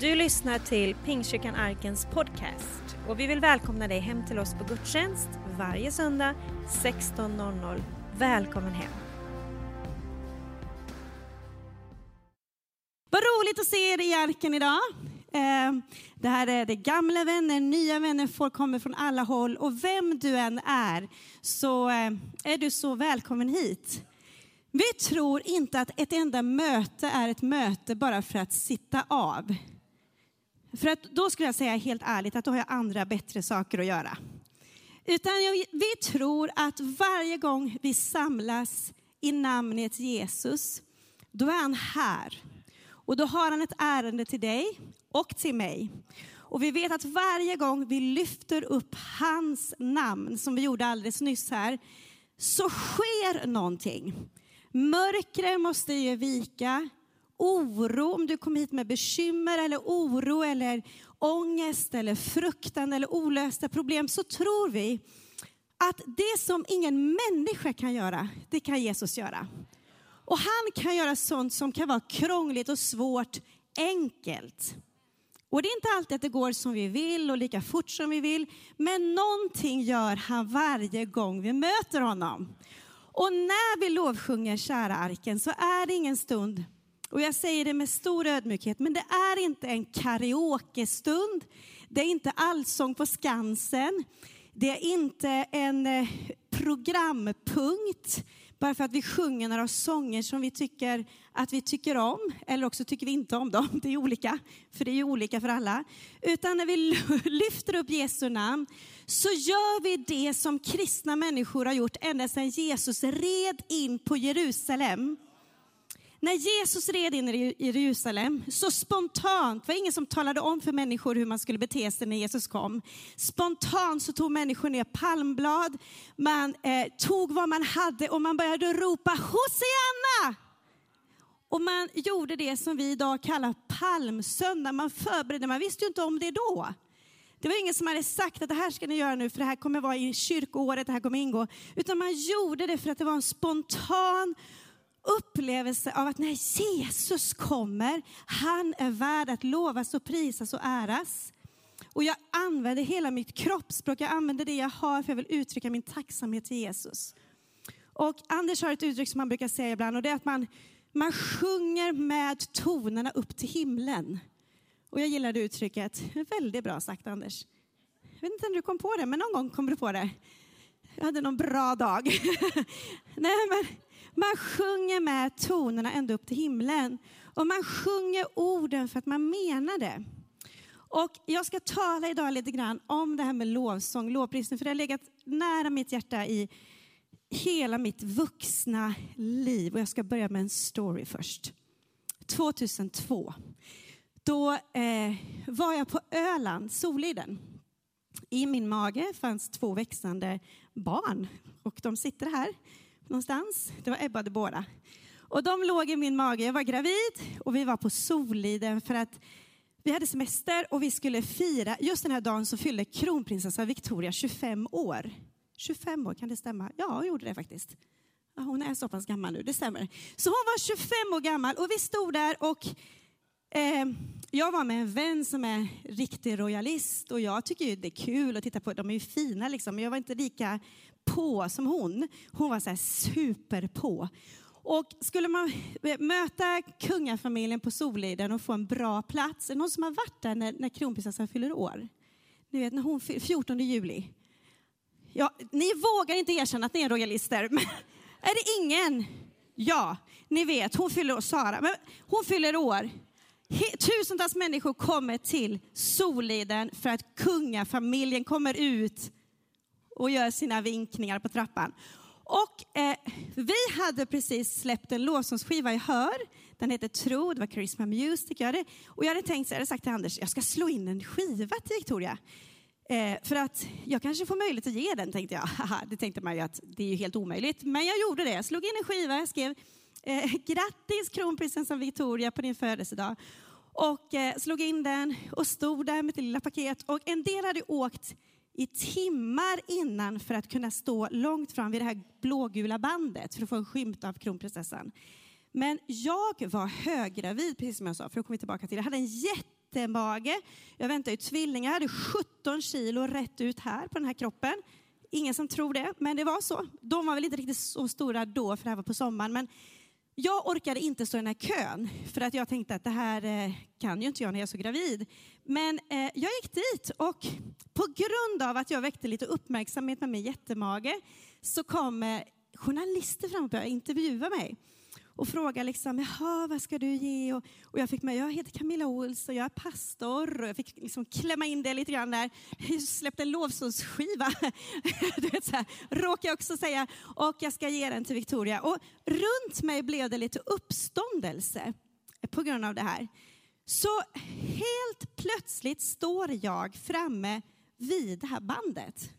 Du lyssnar till Pingstkyrkan Arkens podcast och vi vill välkomna dig hem till oss på gudstjänst varje söndag 16.00. Välkommen hem! Vad roligt att se er i Arken idag. Ehm, det här är det gamla vänner, nya vänner, folk kommer från alla håll och vem du än är så eh, är du så välkommen hit. Vi tror inte att ett enda möte är ett möte bara för att sitta av. För att då skulle jag säga helt ärligt att då har jag andra bättre saker att göra. Utan vi tror att varje gång vi samlas i namnet Jesus, då är han här. Och då har han ett ärende till dig och till mig. Och vi vet att varje gång vi lyfter upp hans namn, som vi gjorde alldeles nyss här, så sker någonting. Mörkret måste ju vika. Oro, om du kommer hit med bekymmer eller oro eller ångest eller fruktan eller olösta problem, så tror vi att det som ingen människa kan göra, det kan Jesus göra. Och han kan göra sånt som kan vara krångligt och svårt enkelt. Och det är inte alltid att det går som vi vill och lika fort som vi vill, men någonting gör han varje gång vi möter honom. Och när vi lovsjunger kära arken så är det ingen stund, och jag säger det med stor ödmjukhet, men det är inte en karaokestund, det är inte allsång på Skansen, det är inte en eh, programpunkt, bara för att vi sjunger några sånger som vi tycker att vi tycker om, eller också tycker vi inte om dem. Det är olika, för det är ju olika för alla. Utan när vi lyfter upp Jesu namn så gör vi det som kristna människor har gjort ända sedan Jesus red in på Jerusalem. När Jesus red in i Jerusalem, så spontant, det var ingen som talade om för människor hur man skulle bete sig när Jesus kom. Spontant så tog människor ner palmblad, man eh, tog vad man hade och man började ropa Hosianna! Och man gjorde det som vi idag kallar palmsöndag. Man förberedde, man visste ju inte om det då. Det var ingen som hade sagt att det här ska ni göra nu för det här kommer vara i kyrkoåret, det här kommer ingå. Utan man gjorde det för att det var en spontan upplevelse av att när Jesus kommer, han är värd att lovas och prisas och äras. Och jag använder hela mitt kroppsspråk, jag använder det jag har för jag vill uttrycka min tacksamhet till Jesus. Och Anders har ett uttryck som han brukar säga ibland och det är att man, man sjunger med tonerna upp till himlen. Och jag gillar det uttrycket. Väldigt bra sagt Anders. Jag vet inte om du kom på det, men någon gång kom du på det. Jag hade någon bra dag. Nej, men man sjunger med tonerna ända upp till himlen. Och man sjunger orden för att man menar det. Och jag ska tala idag lite grann om det här med lovsång, lovprisning, för det har legat nära mitt hjärta i hela mitt vuxna liv. Och jag ska börja med en story först. 2002, då eh, var jag på Öland, Soliden. I min mage fanns två växande barn och de sitter här någonstans. Det var Ebba de båda. Och de låg i min mage. Jag var gravid och vi var på Soliden för att vi hade semester och vi skulle fira. Just den här dagen så fyllde kronprinsessa Victoria 25 år. 25 år, kan det stämma? Ja, hon gjorde det faktiskt. Ja, hon är så pass gammal nu, det stämmer. Så hon var 25 år gammal och vi stod där och eh, jag var med en vän som är riktig royalist och jag tycker ju det är kul att titta på, de är ju fina liksom, men jag var inte lika på som hon. Hon var så här super på. Och skulle man möta kungafamiljen på Soliden och få en bra plats, är det någon som har varit där när, när kronprinsessan fyller år? Ni vet när hon 14 juli. Ja, ni vågar inte erkänna att ni är royalister, men är det ingen? Ja, ni vet, hon fyller år, Sara, men hon fyller år. Tusentals människor kommer till Soliden för att kungafamiljen kommer ut och gör sina vinkningar på trappan. Och eh, vi hade precis släppt en lovsångsskiva i Hör. Den heter Tro, det var Charisma Music. Jag hade, och jag hade tänkt, så jag hade sagt till Anders, jag ska slå in en skiva till Victoria. Eh, för att jag kanske får möjlighet att ge den, tänkte jag. Haha, det tänkte man ju att det är ju helt omöjligt. Men jag gjorde det. Jag slog in en skiva, jag skrev eh, grattis kronprinsessan Victoria på din födelsedag. Och eh, slog in den och stod där med ett lilla paket. Och en del hade åkt i timmar innan för att kunna stå långt fram vid det här blågula bandet för att få en skymt av kronprinsessan. Men jag var höggravid, precis som jag sa, för att komma tillbaka till det. Jag hade en jättemage. Jag väntade ju tvillingar. Jag hade 17 kilo rätt ut här på den här kroppen. Ingen som tror det, men det var så. De var väl inte riktigt så stora då, för det här var på sommaren. Men jag orkade inte stå i den här kön, för att jag tänkte att det här eh, kan ju inte jag när jag är så gravid. Men eh, jag gick dit och på grund av att jag väckte lite uppmärksamhet med min jättemage så kom eh, journalister fram och började intervjua mig och frågade liksom, jaha, vad ska du ge? Och, och jag fick med, jag heter Camilla Olsson, jag är pastor. Och jag fick liksom klämma in det lite grann där. Jag släppte en lovsångsskiva, råkade jag också säga. Och jag ska ge den till Victoria. Och runt mig blev det lite uppståndelse på grund av det här. Så helt plötsligt står jag framme vid det här bandet.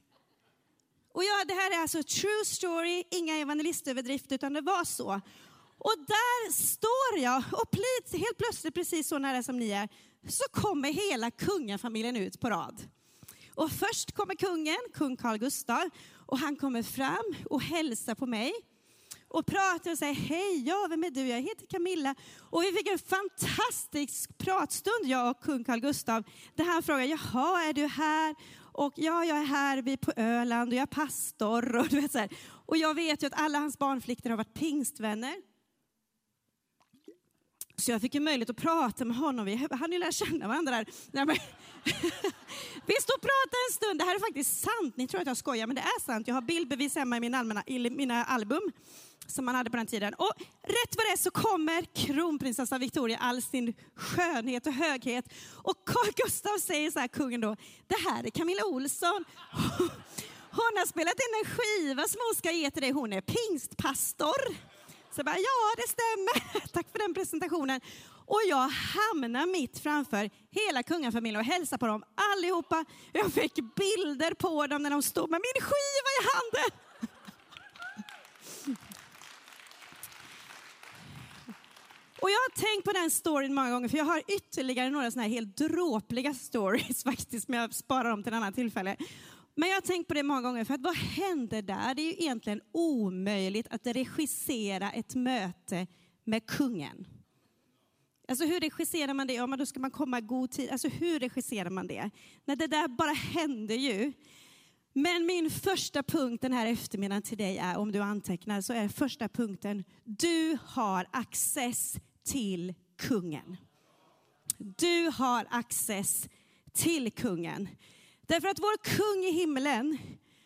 Och ja, det här är alltså true story, inga evangelistöverdrifter, utan det var så. Och där står jag och helt plötsligt, precis så nära som ni är, så kommer hela kungafamiljen ut på rad. Och först kommer kungen, kung Carl Gustaf, och han kommer fram och hälsar på mig och pratar och säger hej, ja, vem är du? Jag heter Camilla. Och vi fick en fantastisk pratstund, jag och kung Carl Gustaf, där han frågar, jaha, är du här? Och ja, jag är här, vi är på Öland och jag är pastor. Och, du vet, så här. och jag vet ju att alla hans barnflickor har varit pingstvänner. Så jag fick ju möjlighet att prata med honom. Vi hann ju lära känna varandra där. Vi stod och pratade en stund. Det här är faktiskt sant. Ni tror att jag skojar, men det är sant. Jag har bildbevis hemma i, min allmänna, i mina album som man hade på den tiden. Och rätt vad det är så kommer kronprinsessan Victoria all sin skönhet och höghet. Och Carl Gustaf säger så här, kungen då, det här är Camilla Olsson. Hon har spelat in en skiva som hon ska ge till dig. Hon är pingstpastor. Så jag bara, ja det stämmer. Tack för den presentationen. Och jag hamnar mitt framför hela kungafamiljen och hälsar på dem allihopa. Jag fick bilder på dem när de stod med min skiva i handen. Och jag har tänkt på den storyn många gånger, för jag har ytterligare några såna här helt dråpliga stories faktiskt, men jag sparar dem till ett annat tillfälle. Men jag har tänkt på det många gånger, för att vad händer där? Det är ju egentligen omöjligt att regissera ett möte med kungen. Alltså hur regisserar man det? Ja, men då ska man komma i god tid. Alltså hur regisserar man det? Nej, det där bara händer ju. Men min första punkt den här eftermiddagen till dig är, om du antecknar, så är första punkten, du har access till kungen. Du har access till kungen. Därför att vår kung i himlen,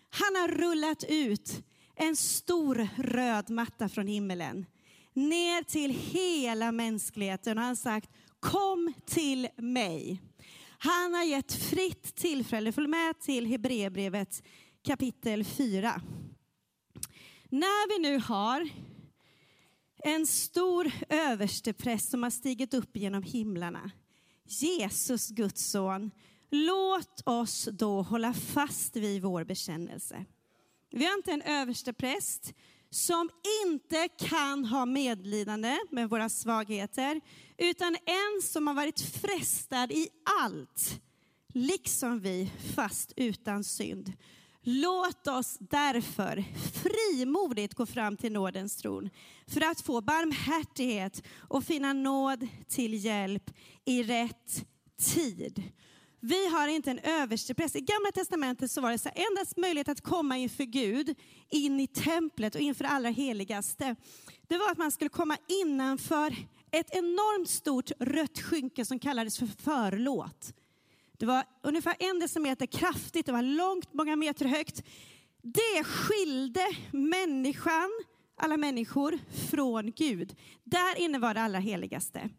han har rullat ut en stor röd matta från himlen ner till hela mänskligheten och han har sagt kom till mig. Han har gett fritt tillfälle, följ med till Hebreerbrevet kapitel 4. När vi nu har en stor överstepräst som har stigit upp genom himlarna, Jesus, Guds son, Låt oss då hålla fast vid vår bekännelse. Vi har inte en överstepräst som inte kan ha medlidande med våra svagheter, utan en som har varit frestad i allt, liksom vi, fast utan synd. Låt oss därför frimodigt gå fram till nådens tron för att få barmhärtighet och finna nåd till hjälp i rätt tid. Vi har inte en överstepräst. I Gamla Testamentet så var det så här, endast möjlighet att komma inför Gud, in i templet och inför det allra heligaste. Det var att man skulle komma innanför ett enormt stort rött skynke som kallades för förlåt. Det var ungefär en decimeter kraftigt, det var långt, många meter högt. Det skilde människan, alla människor, från Gud. Där inne var det allra heligaste.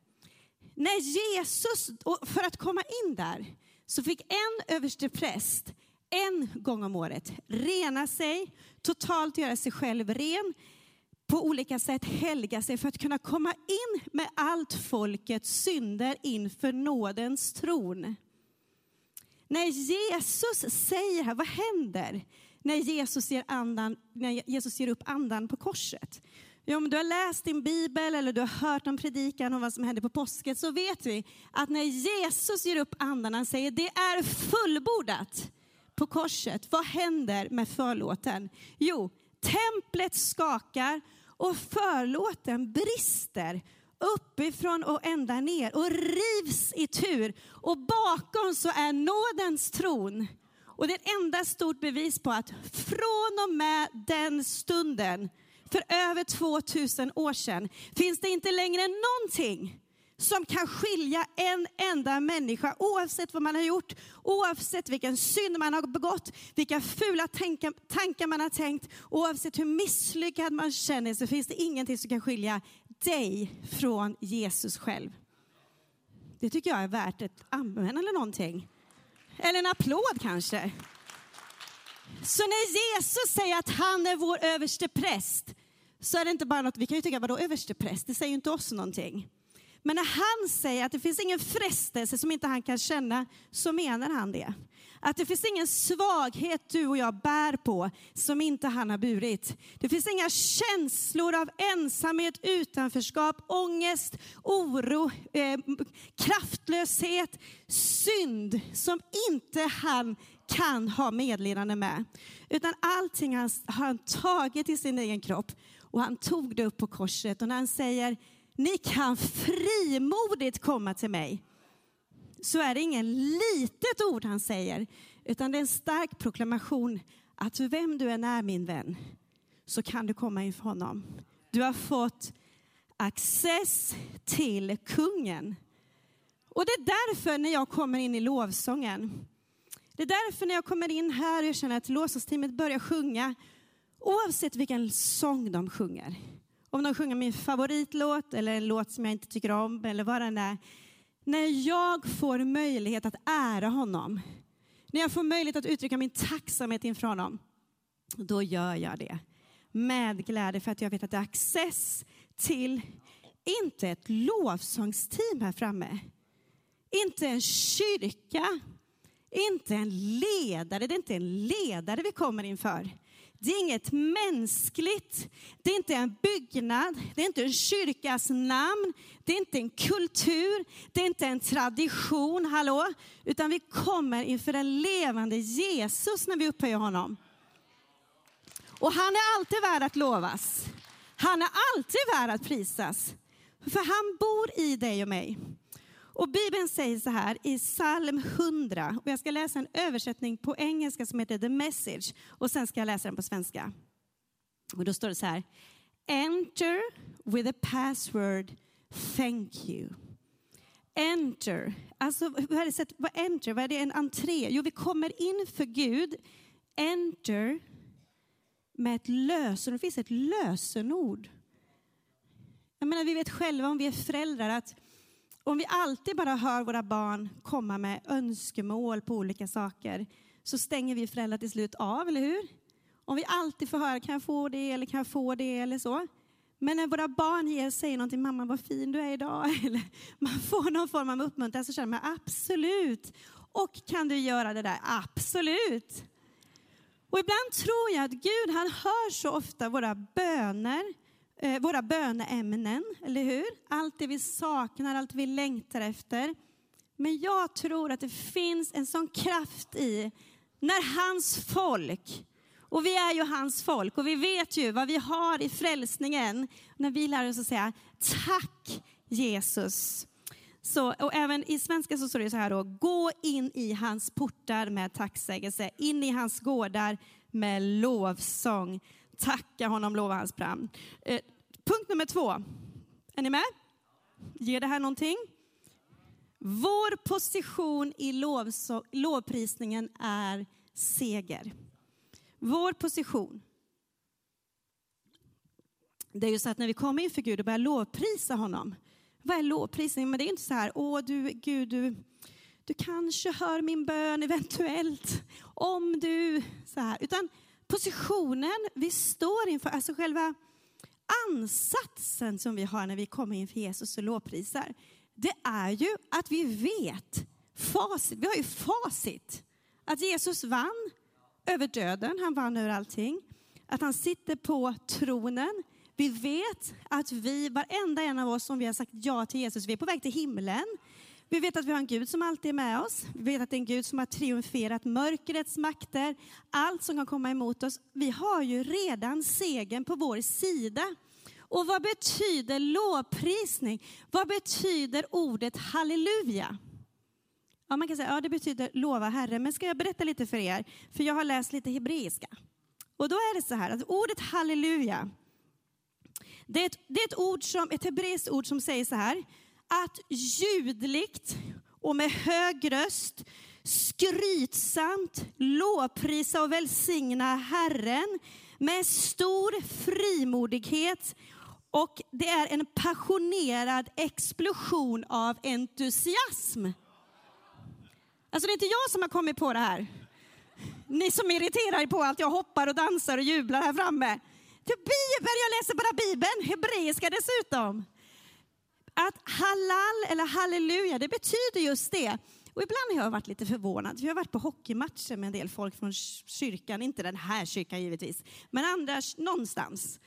När Jesus, för att komma in där, så fick en överste präst en gång om året rena sig, totalt göra sig själv ren, på olika sätt helga sig för att kunna komma in med allt folkets synder inför nådens tron. När Jesus säger här, vad händer när Jesus ger, andan, när Jesus ger upp andan på korset? Ja, om du har läst din bibel eller du har hört om predikan om vad som hände på påsken så vet vi att när Jesus ger upp andan, han säger det är fullbordat på korset. Vad händer med förlåten? Jo, templet skakar och förlåten brister uppifrån och ända ner och rivs i tur. Och bakom så är nådens tron. Och det är ett enda stort bevis på att från och med den stunden, för över 2000 år sedan, finns det inte längre någonting som kan skilja en enda människa, oavsett vad man har gjort, oavsett vilken synd man har begått, vilka fula tankar man har tänkt, oavsett hur misslyckad man känner så finns det ingenting som kan skilja dig från Jesus själv. Det tycker jag är värt ett amen eller någonting. Eller en applåd kanske. Så när Jesus säger att han är vår överste präst så är det inte bara något, vi kan ju tycka vadå överstepräst, det säger ju inte oss någonting. Men när han säger att det finns ingen frestelse som inte han kan känna, så menar han det. Att det finns ingen svaghet du och jag bär på som inte han har burit. Det finns inga känslor av ensamhet, utanförskap, ångest, oro, eh, kraftlöshet, synd som inte han kan ha medlidande med. Utan allting har han tagit i sin egen kropp och han tog det upp på korset. Och när han säger ni kan frimodigt komma till mig. Så är det ingen litet ord han säger, utan det är en stark proklamation att vem du än är min vän, så kan du komma inför honom. Du har fått access till kungen. Och det är därför när jag kommer in i lovsången, det är därför när jag kommer in här och jag känner att lovsångsteamet börjar sjunga, oavsett vilken sång de sjunger, om de sjunger min favoritlåt eller en låt som jag inte tycker om eller vad den är. När jag får möjlighet att ära honom, när jag får möjlighet att uttrycka min tacksamhet inför honom, då gör jag det. Med glädje för att jag vet att det är access till, inte ett lovsångsteam här framme, inte en kyrka, inte en ledare, det är inte en ledare vi kommer inför. Det är inget mänskligt, det är inte en byggnad, det är inte en kyrkas namn, det är inte en kultur, det är inte en tradition, hallå? Utan vi kommer inför den levande Jesus när vi upphöjer honom. Och han är alltid värd att lovas. Han är alltid värd att prisas. För han bor i dig och mig. Och Bibeln säger så här i psalm 100, och jag ska läsa en översättning på engelska som heter The Message, och sen ska jag läsa den på svenska. Och då står det så här, Enter with a password, thank you. Enter, alltså vad är det, vad enter, vad är det en entré? Jo, vi kommer in för Gud, enter med ett lösenord, det finns ett lösenord. Jag menar, vi vet själva om vi är föräldrar att om vi alltid bara hör våra barn komma med önskemål på olika saker så stänger vi föräldrar till slut av, eller hur? Om vi alltid får höra, kan jag få det eller kan jag få det eller så. Men när våra barn ger, säger någonting, mamma vad fin du är idag, eller man får någon form av uppmuntran så känner man absolut. Och kan du göra det där? Absolut. Och ibland tror jag att Gud han hör så ofta våra böner Eh, våra böneämnen, eller hur? Allt det vi saknar, allt vi längtar efter. Men jag tror att det finns en sån kraft i när hans folk, och vi är ju hans folk och vi vet ju vad vi har i frälsningen, när vi lär oss att säga tack Jesus. Så, och även i svenska så står det så här då, gå in i hans portar med tacksägelse, in i hans gårdar med lovsång. Tacka honom, lova hans pram. Eh, punkt nummer två. Är ni med? Ger det här någonting? Vår position i lovprisningen är seger. Vår position. Det är ju så att när vi kommer inför Gud och börjar lovprisa honom. Vad är lovprisning? Men det är inte så här, åh du, Gud, du, du kanske hör min bön eventuellt, om du, så här. Utan positionen vi står inför, alltså själva ansatsen som vi har när vi kommer inför Jesus och lovprisar, det är ju att vi vet facit. Vi har ju facit. Att Jesus vann över döden, han vann över allting. Att han sitter på tronen. Vi vet att vi, varenda en av oss som vi har sagt ja till Jesus, vi är på väg till himlen. Vi vet att vi har en Gud som alltid är med oss. Vi vet att det är en Gud som har triumferat mörkrets makter, allt som kan komma emot oss. Vi har ju redan segern på vår sida. Och vad betyder lovprisning? Vad betyder ordet halleluja? Ja, man kan säga ja, det betyder lova Herren, men ska jag berätta lite för er? För jag har läst lite hebreiska. Och då är det så här att ordet halleluja, det är ett, det är ett, ord som, ett hebreiskt ord som säger så här, att ljudligt och med hög röst skrytsamt lovprisa och välsigna Herren med stor frimodighet och det är en passionerad explosion av entusiasm. Alltså det är inte jag som har kommit på det här. Ni som irriterar er på att jag hoppar och dansar och jublar här framme. Till Bibeln, jag läser bara Bibeln, hebreiska dessutom. Att halal eller halleluja, det betyder just det. Och ibland har jag varit lite förvånad. Jag har varit på hockeymatcher med en del folk från kyrkan, inte den här kyrkan givetvis, men andra någonstans.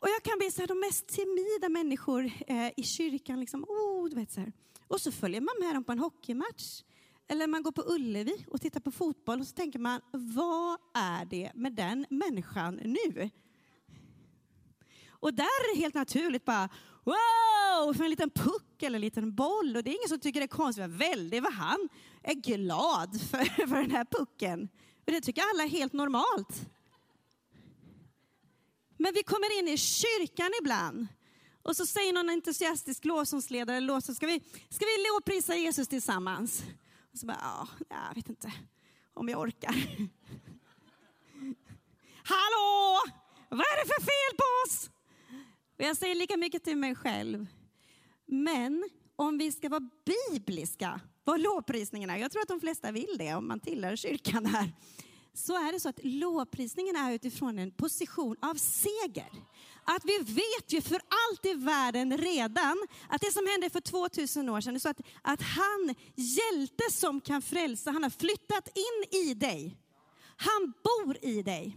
Och jag kan bli så här, de mest timida människor eh, i kyrkan, liksom, oh, du vet så här. och så följer man med dem på en hockeymatch. Eller man går på Ullevi och tittar på fotboll och så tänker man, vad är det med den människan nu? Och där är det helt naturligt bara, wow, för en liten puck eller en liten boll. Och det är ingen som tycker det är konstigt, men väldigt vad han är glad för, för den här pucken. Och det tycker alla är helt normalt. Men vi kommer in i kyrkan ibland och så säger någon entusiastisk lovsångsledare, ska vi, ska vi lovprisa Jesus tillsammans? Och så bara, ja, jag vet inte om jag orkar. Hallå! Vad är det för fel på oss? Och jag säger lika mycket till mig själv. Men om vi ska vara bibliska, vad lovprisningen är, jag tror att de flesta vill det om man tillhör kyrkan här, så är det så att lovprisningen är utifrån en position av seger. Att vi vet ju för allt i världen redan att det som hände för 2000 år sedan är så att, att han, hjälte som kan frälsa, han har flyttat in i dig. Han bor i dig.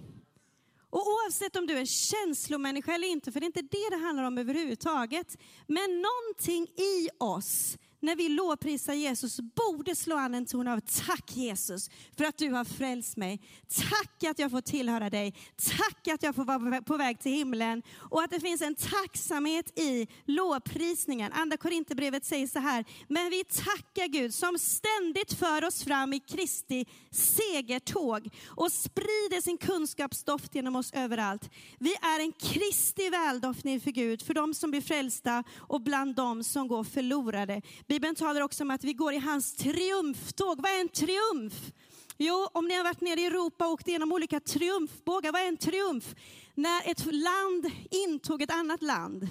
Och oavsett om du är känslomänniska eller inte, för det är inte det det handlar om överhuvudtaget, men någonting i oss när vi lovprisar Jesus borde slå an en ton av tack Jesus för att du har frälst mig. Tack att jag får tillhöra dig. Tack att jag får vara på väg till himlen och att det finns en tacksamhet i lovprisningen. Andra Korinthierbrevet säger så här, men vi tackar Gud som ständigt för oss fram i Kristi segertåg och sprider sin kunskapsdoft genom oss överallt. Vi är en Kristi väldoftning för Gud, för de som blir frälsta och bland dem som går förlorade. Bibeln talar också om att vi går i hans triumftåg. Vad är en triumf? Jo, om ni har varit nere i Europa och åkt igenom olika triumfbågar, vad är en triumf? När ett land intog ett annat land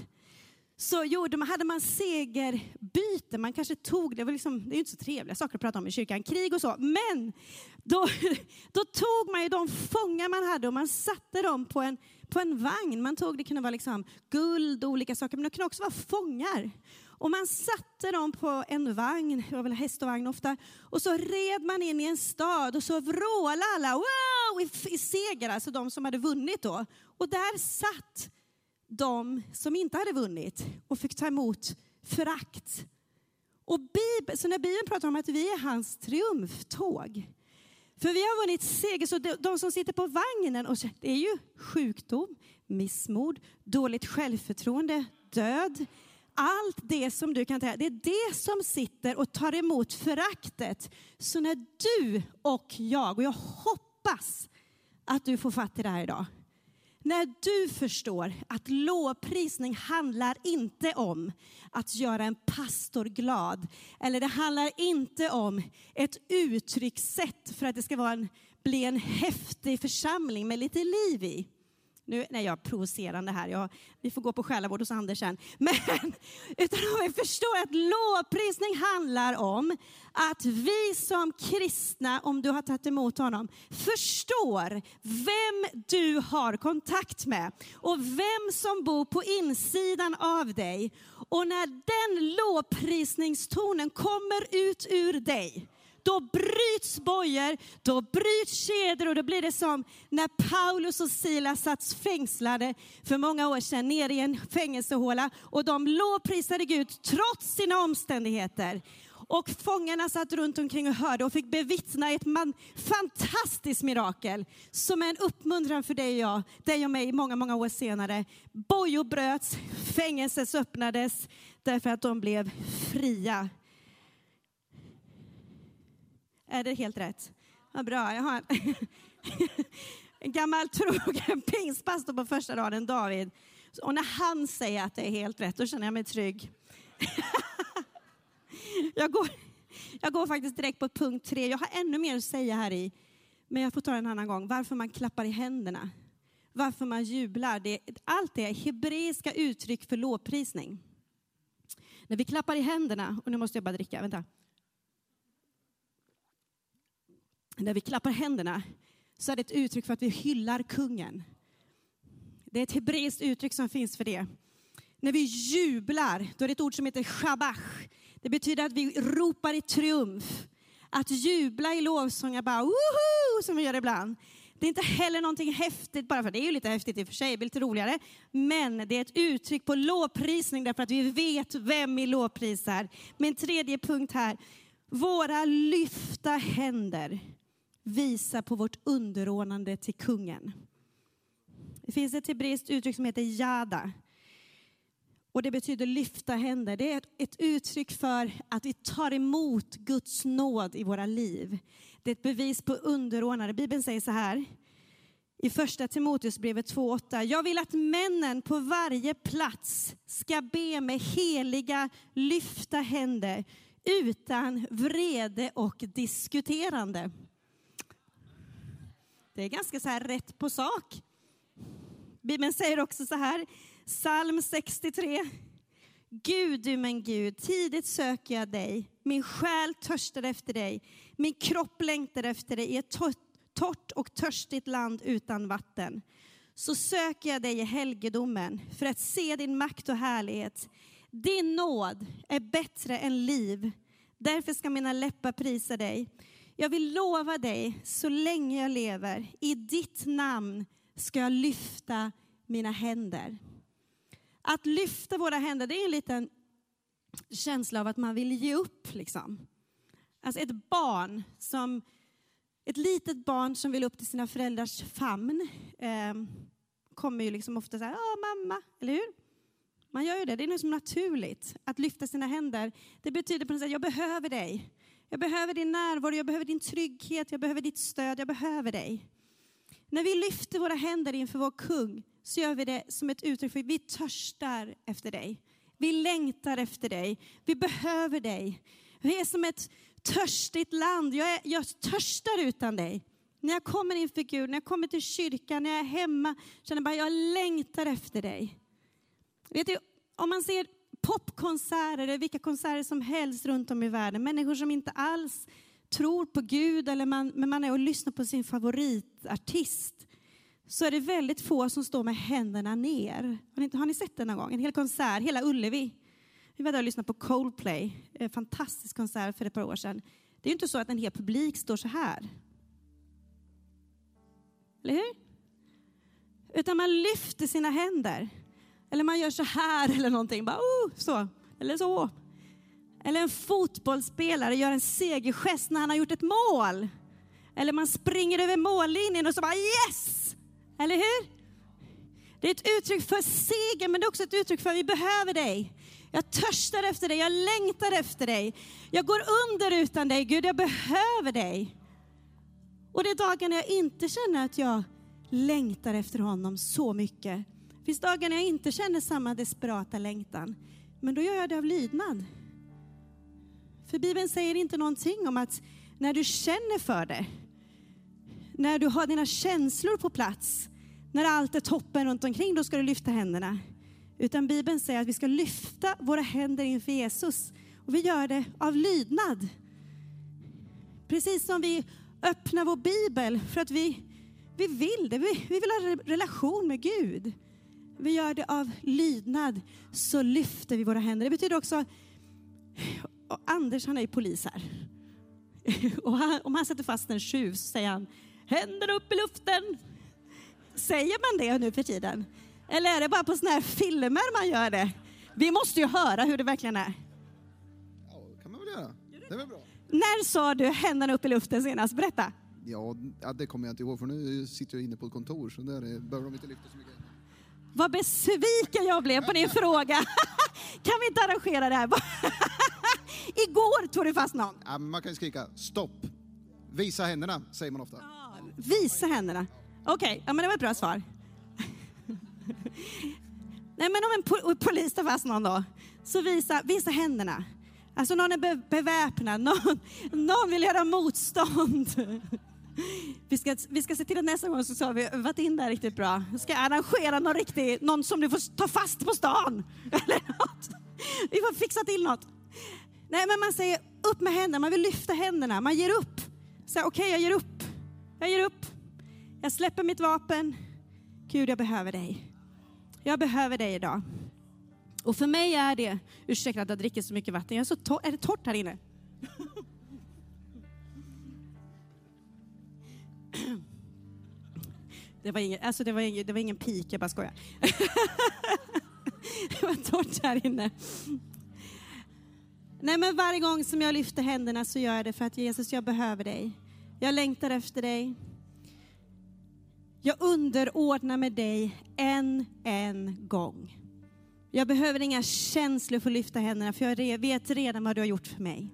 så gjorde man, hade man segerbyte, man kanske tog, det var liksom, det är inte så trevliga saker att prata om i kyrkan, krig och så, men då, då tog man ju de fångar man hade och man satte dem på en, på en vagn. Man tog, det kunde vara liksom guld och olika saker, men det kunde också vara fångar. Och man satte dem på en vagn, det var väl häst och vagn ofta, och så red man in i en stad och så vrålade alla wow, i, i seger, alltså de som hade vunnit då. Och där satt de som inte hade vunnit och fick ta emot förakt. Och Bibeln, så när Bibeln pratar om att vi är hans triumftåg, för vi har vunnit seger, så de som sitter på vagnen, och det är ju sjukdom, missmod, dåligt självförtroende, död, allt det som du kan tänka det är det som sitter och tar emot föraktet. Så när du och jag, och jag hoppas att du får fatt i det här idag, när du förstår att lovprisning handlar inte om att göra en pastor glad, eller det handlar inte om ett uttryckssätt för att det ska vara en, bli en häftig församling med lite liv i. Nu är jag provocerande här, jag, vi får gå på själavård hos Anders sen. Men utan om vi förstår att lovprisning handlar om att vi som kristna, om du har tagit emot honom, förstår vem du har kontakt med och vem som bor på insidan av dig. Och när den lovprisningstonen kommer ut ur dig, då bryts bojor, då bryts kedjor och då blir det som när Paulus och Silas satt fängslade för många år sedan nere i en fängelsehåla och de lovprisade Gud trots sina omständigheter. Och fångarna satt runt omkring och hörde och fick bevittna ett man, fantastiskt mirakel som är en uppmuntran för dig och jag, dig och mig många, många år senare. Bojor bröts, fängelses öppnades därför att de blev fria. Är det helt rätt? Vad bra, jag har en gammal trogen pingstpastor på första raden, David. Och när han säger att det är helt rätt, då känner jag mig trygg. jag, går, jag går faktiskt direkt på punkt tre. Jag har ännu mer att säga här i, men jag får ta det en annan gång. Varför man klappar i händerna. Varför man jublar. Det, allt det är hebreiska uttryck för lovprisning. När vi klappar i händerna, och nu måste jag bara dricka, vänta. När vi klappar händerna så är det ett uttryck för att vi hyllar kungen. Det är ett hebreiskt uttryck som finns för det. När vi jublar, då är det ett ord som heter shabach. Det betyder att vi ropar i triumf. Att jubla i lovsånger bara woho, som vi gör ibland. Det är inte heller någonting häftigt, bara för det är ju lite häftigt i och för sig, det blir lite roligare. Men det är ett uttryck på lovprisning därför att vi vet vem vi lovprisar. Min tredje punkt här, våra lyfta händer visar på vårt underordnande till kungen. Det finns ett hebreiskt uttryck som heter jada. Och det betyder lyfta händer. Det är ett uttryck för att vi tar emot Guds nåd i våra liv. Det är ett bevis på underordnande. Bibeln säger så här i första Timoteusbrevet 2.8. Jag vill att männen på varje plats ska be med heliga lyfta händer utan vrede och diskuterande. Det är ganska så här rätt på sak. Bibeln säger också så här, psalm 63. Gud, du min Gud, tidigt söker jag dig. Min själ törstar efter dig. Min kropp längtar efter dig i ett torrt och törstigt land utan vatten. Så söker jag dig i helgedomen för att se din makt och härlighet. Din nåd är bättre än liv. Därför ska mina läppar prisa dig. Jag vill lova dig så länge jag lever. I ditt namn ska jag lyfta mina händer. Att lyfta våra händer, det är en liten känsla av att man vill ge upp. Liksom. Alltså ett barn som, ett litet barn som vill upp till sina föräldrars famn eh, kommer ju liksom ofta säga, ja mamma, eller hur? Man gör ju det, det är något som naturligt. Att lyfta sina händer, det betyder på något sätt, jag behöver dig. Jag behöver din närvaro, jag behöver din trygghet, jag behöver ditt stöd, jag behöver dig. När vi lyfter våra händer inför vår kung så gör vi det som ett uttryck för att vi törstar efter dig. Vi längtar efter dig. Vi behöver dig. Vi är som ett törstigt land. Jag, är, jag törstar utan dig. När jag kommer inför Gud, när jag kommer till kyrkan, när jag är hemma, känner jag bara jag längtar efter dig. Vet du, om man ser popkonserter, eller vilka konserter som helst runt om i världen, människor som inte alls tror på Gud, eller man, men man är och lyssnar på sin favoritartist, så är det väldigt få som står med händerna ner. Har ni, har ni sett det någon gång? En hel konsert, hela Ullevi. Vi var där och lyssnade på Coldplay, en fantastisk konsert för ett par år sedan. Det är ju inte så att en hel publik står så här. Eller hur? Utan man lyfter sina händer. Eller man gör så här eller någonting. Bara, oh, så. Eller så. Eller en fotbollsspelare gör en segergest när han har gjort ett mål. Eller man springer över mållinjen och så bara yes! Eller hur? Det är ett uttryck för seger, men det är också ett uttryck för att vi behöver dig. Jag törstar efter dig, jag längtar efter dig. Jag går under utan dig, Gud, jag behöver dig. Och det är dagar när jag inte känner att jag längtar efter honom så mycket. Det finns dagar när jag inte känner samma desperata längtan. Men då gör jag det av lydnad. För Bibeln säger inte någonting om att när du känner för det, när du har dina känslor på plats, när allt är toppen runt omkring, då ska du lyfta händerna. Utan Bibeln säger att vi ska lyfta våra händer inför Jesus. Och vi gör det av lydnad. Precis som vi öppnar vår bibel för att vi, vi vill det. Vi, vi vill ha en relation med Gud. Vi gör det av lydnad, så lyfter vi våra händer. Det betyder också, Anders han är ju polis här. Och han, om han sätter fast en tjuv så säger han, händer upp i luften. Säger man det nu för tiden? Eller är det bara på såna här filmer man gör det? Vi måste ju höra hur det verkligen är. Ja, kan man väl göra. Det är väl bra? När sa du händerna upp i luften senast? Berätta. Ja, det kommer jag inte ihåg för nu sitter jag inne på ett kontor så där är- behöver de inte lyfta så mycket. Vad besviken jag blev på din fråga. Kan vi inte arrangera det här? Igår tog du fast någon. Ja, man kan ju skrika stopp. Visa händerna, säger man ofta. Visa händerna. Okej, ja, men det var ett bra svar. Nej, men om en po- polis tar fast någon då, så visa, visa händerna. Alltså någon är be- beväpnad, någon, någon vill göra motstånd. Vi ska, vi ska se till att nästa gång så har vi övat in det här riktigt bra. Vi ska arrangera någon riktig, någon som du får ta fast på stan. Eller något. Vi får fixa till något. Nej, men man säger upp med händerna, man vill lyfta händerna, man ger upp. Okej, okej, jag ger upp. Jag ger upp. Jag släpper mitt vapen. Gud, jag behöver dig. Jag behöver dig idag. Och för mig är det, ursäkta att jag dricker så mycket vatten, jag är, så är det torrt här inne? Det var ingen, alltså det var ingen, det var ingen pik, jag bara skojar. det var torrt här inne. Nej, men varje gång som jag lyfter händerna så gör jag det för att Jesus, jag behöver dig. Jag längtar efter dig. Jag underordnar med dig en, en gång. Jag behöver inga känslor för att lyfta händerna, för jag vet redan vad du har gjort för mig.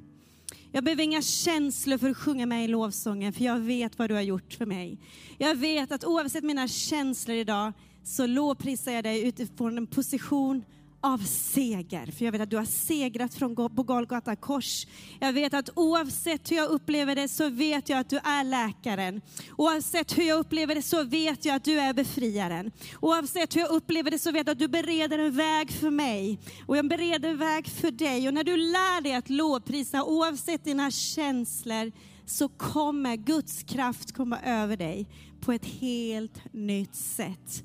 Jag behöver inga känslor för att sjunga med i lovsången, för jag vet vad du har gjort för mig. Jag vet att oavsett mina känslor idag, så lovprisar jag dig utifrån en position av seger. För jag vet att du har segrat från, på Golgata kors. Jag vet att oavsett hur jag upplever det så vet jag att du är läkaren. Oavsett hur jag upplever det så vet jag att du är befriaren. Oavsett hur jag upplever det så vet jag att du bereder en väg för mig. Och jag bereder en väg för dig. Och när du lär dig att lovprisa oavsett dina känslor så kommer Guds kraft komma över dig på ett helt nytt sätt.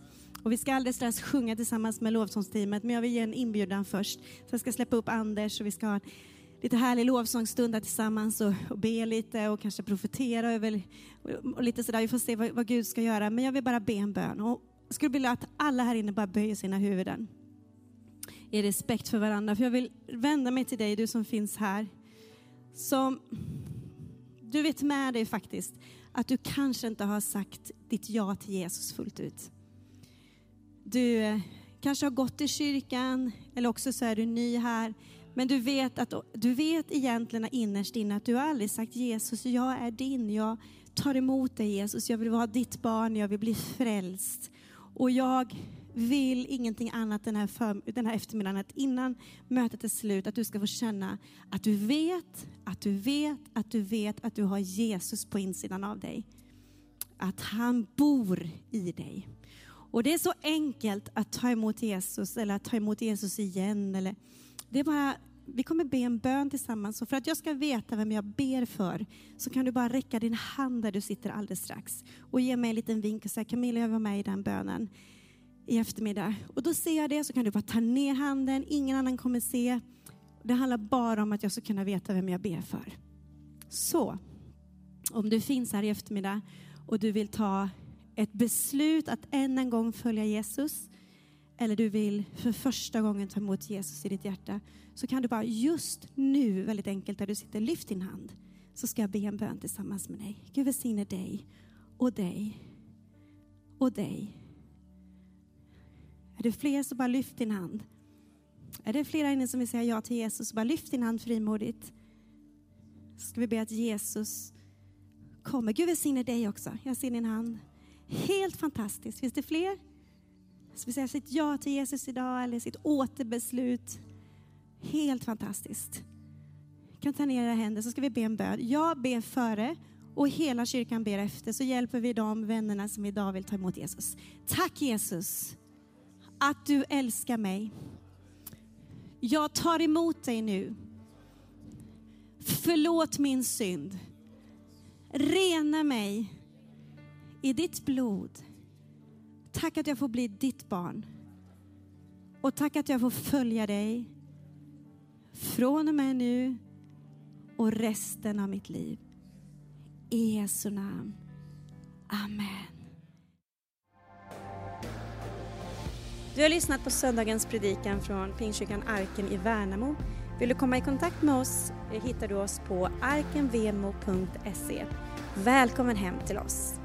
Och vi ska alldeles strax sjunga tillsammans med lovsångsteamet, men jag vill ge en inbjudan först. Så jag ska släppa upp Anders och vi ska ha en lite härlig lovsångsstund där tillsammans och, och be lite och kanske profetera över och, och lite sådär. Vi får se vad, vad Gud ska göra. Men jag vill bara be en bön. Och jag skulle vilja att alla här inne bara böjer sina huvuden i respekt för varandra. För jag vill vända mig till dig, du som finns här. Som du vet med dig faktiskt att du kanske inte har sagt ditt ja till Jesus fullt ut. Du eh, kanske har gått i kyrkan eller också så är du ny här. Men du vet, att, du vet egentligen innerst inne att du har aldrig sagt Jesus, jag är din, jag tar emot dig Jesus, jag vill vara ditt barn, jag vill bli frälst. Och jag vill ingenting annat den här, för, den här eftermiddagen, att innan mötet är slut, att du ska få känna att du vet, att du vet, att du vet att du har Jesus på insidan av dig. Att han bor i dig. Och det är så enkelt att ta emot Jesus eller att ta emot Jesus igen. Eller, det är bara, vi kommer be en bön tillsammans. Och för att jag ska veta vem jag ber för så kan du bara räcka din hand där du sitter alldeles strax och ge mig en liten vink och säga Camilla, jag var med i den bönen i eftermiddag. Och då ser jag det så kan du bara ta ner handen, ingen annan kommer se. Det handlar bara om att jag ska kunna veta vem jag ber för. Så, om du finns här i eftermiddag och du vill ta ett beslut att än en gång följa Jesus eller du vill för första gången ta emot Jesus i ditt hjärta så kan du bara just nu, väldigt enkelt där du sitter, lyft din hand så ska jag be en bön tillsammans med dig. Gud välsigne dig och dig och dig. Är det fler så bara lyft din hand. Är det flera inne som vill säga ja till Jesus så bara lyft din hand frimodigt. Så ska vi be att Jesus kommer. Gud välsigne dig också. Jag ser din hand. Helt fantastiskt. Finns det fler? Som vill säga sitt ja till Jesus idag eller sitt återbeslut. Helt fantastiskt. kan ta ner era händer så ska vi be en bön. Jag ber före och hela kyrkan ber efter så hjälper vi de vännerna som idag vill ta emot Jesus. Tack Jesus att du älskar mig. Jag tar emot dig nu. Förlåt min synd. Rena mig i ditt blod. Tack att jag får bli ditt barn. Och tack att jag får följa dig från och med nu och resten av mitt liv. I Jesu namn. Amen. Du har lyssnat på söndagens predikan från Pingstkyrkan Arken i Värnamo. Vill du komma i kontakt med oss eh, hittar du oss på arkenvemo.se. Välkommen hem till oss!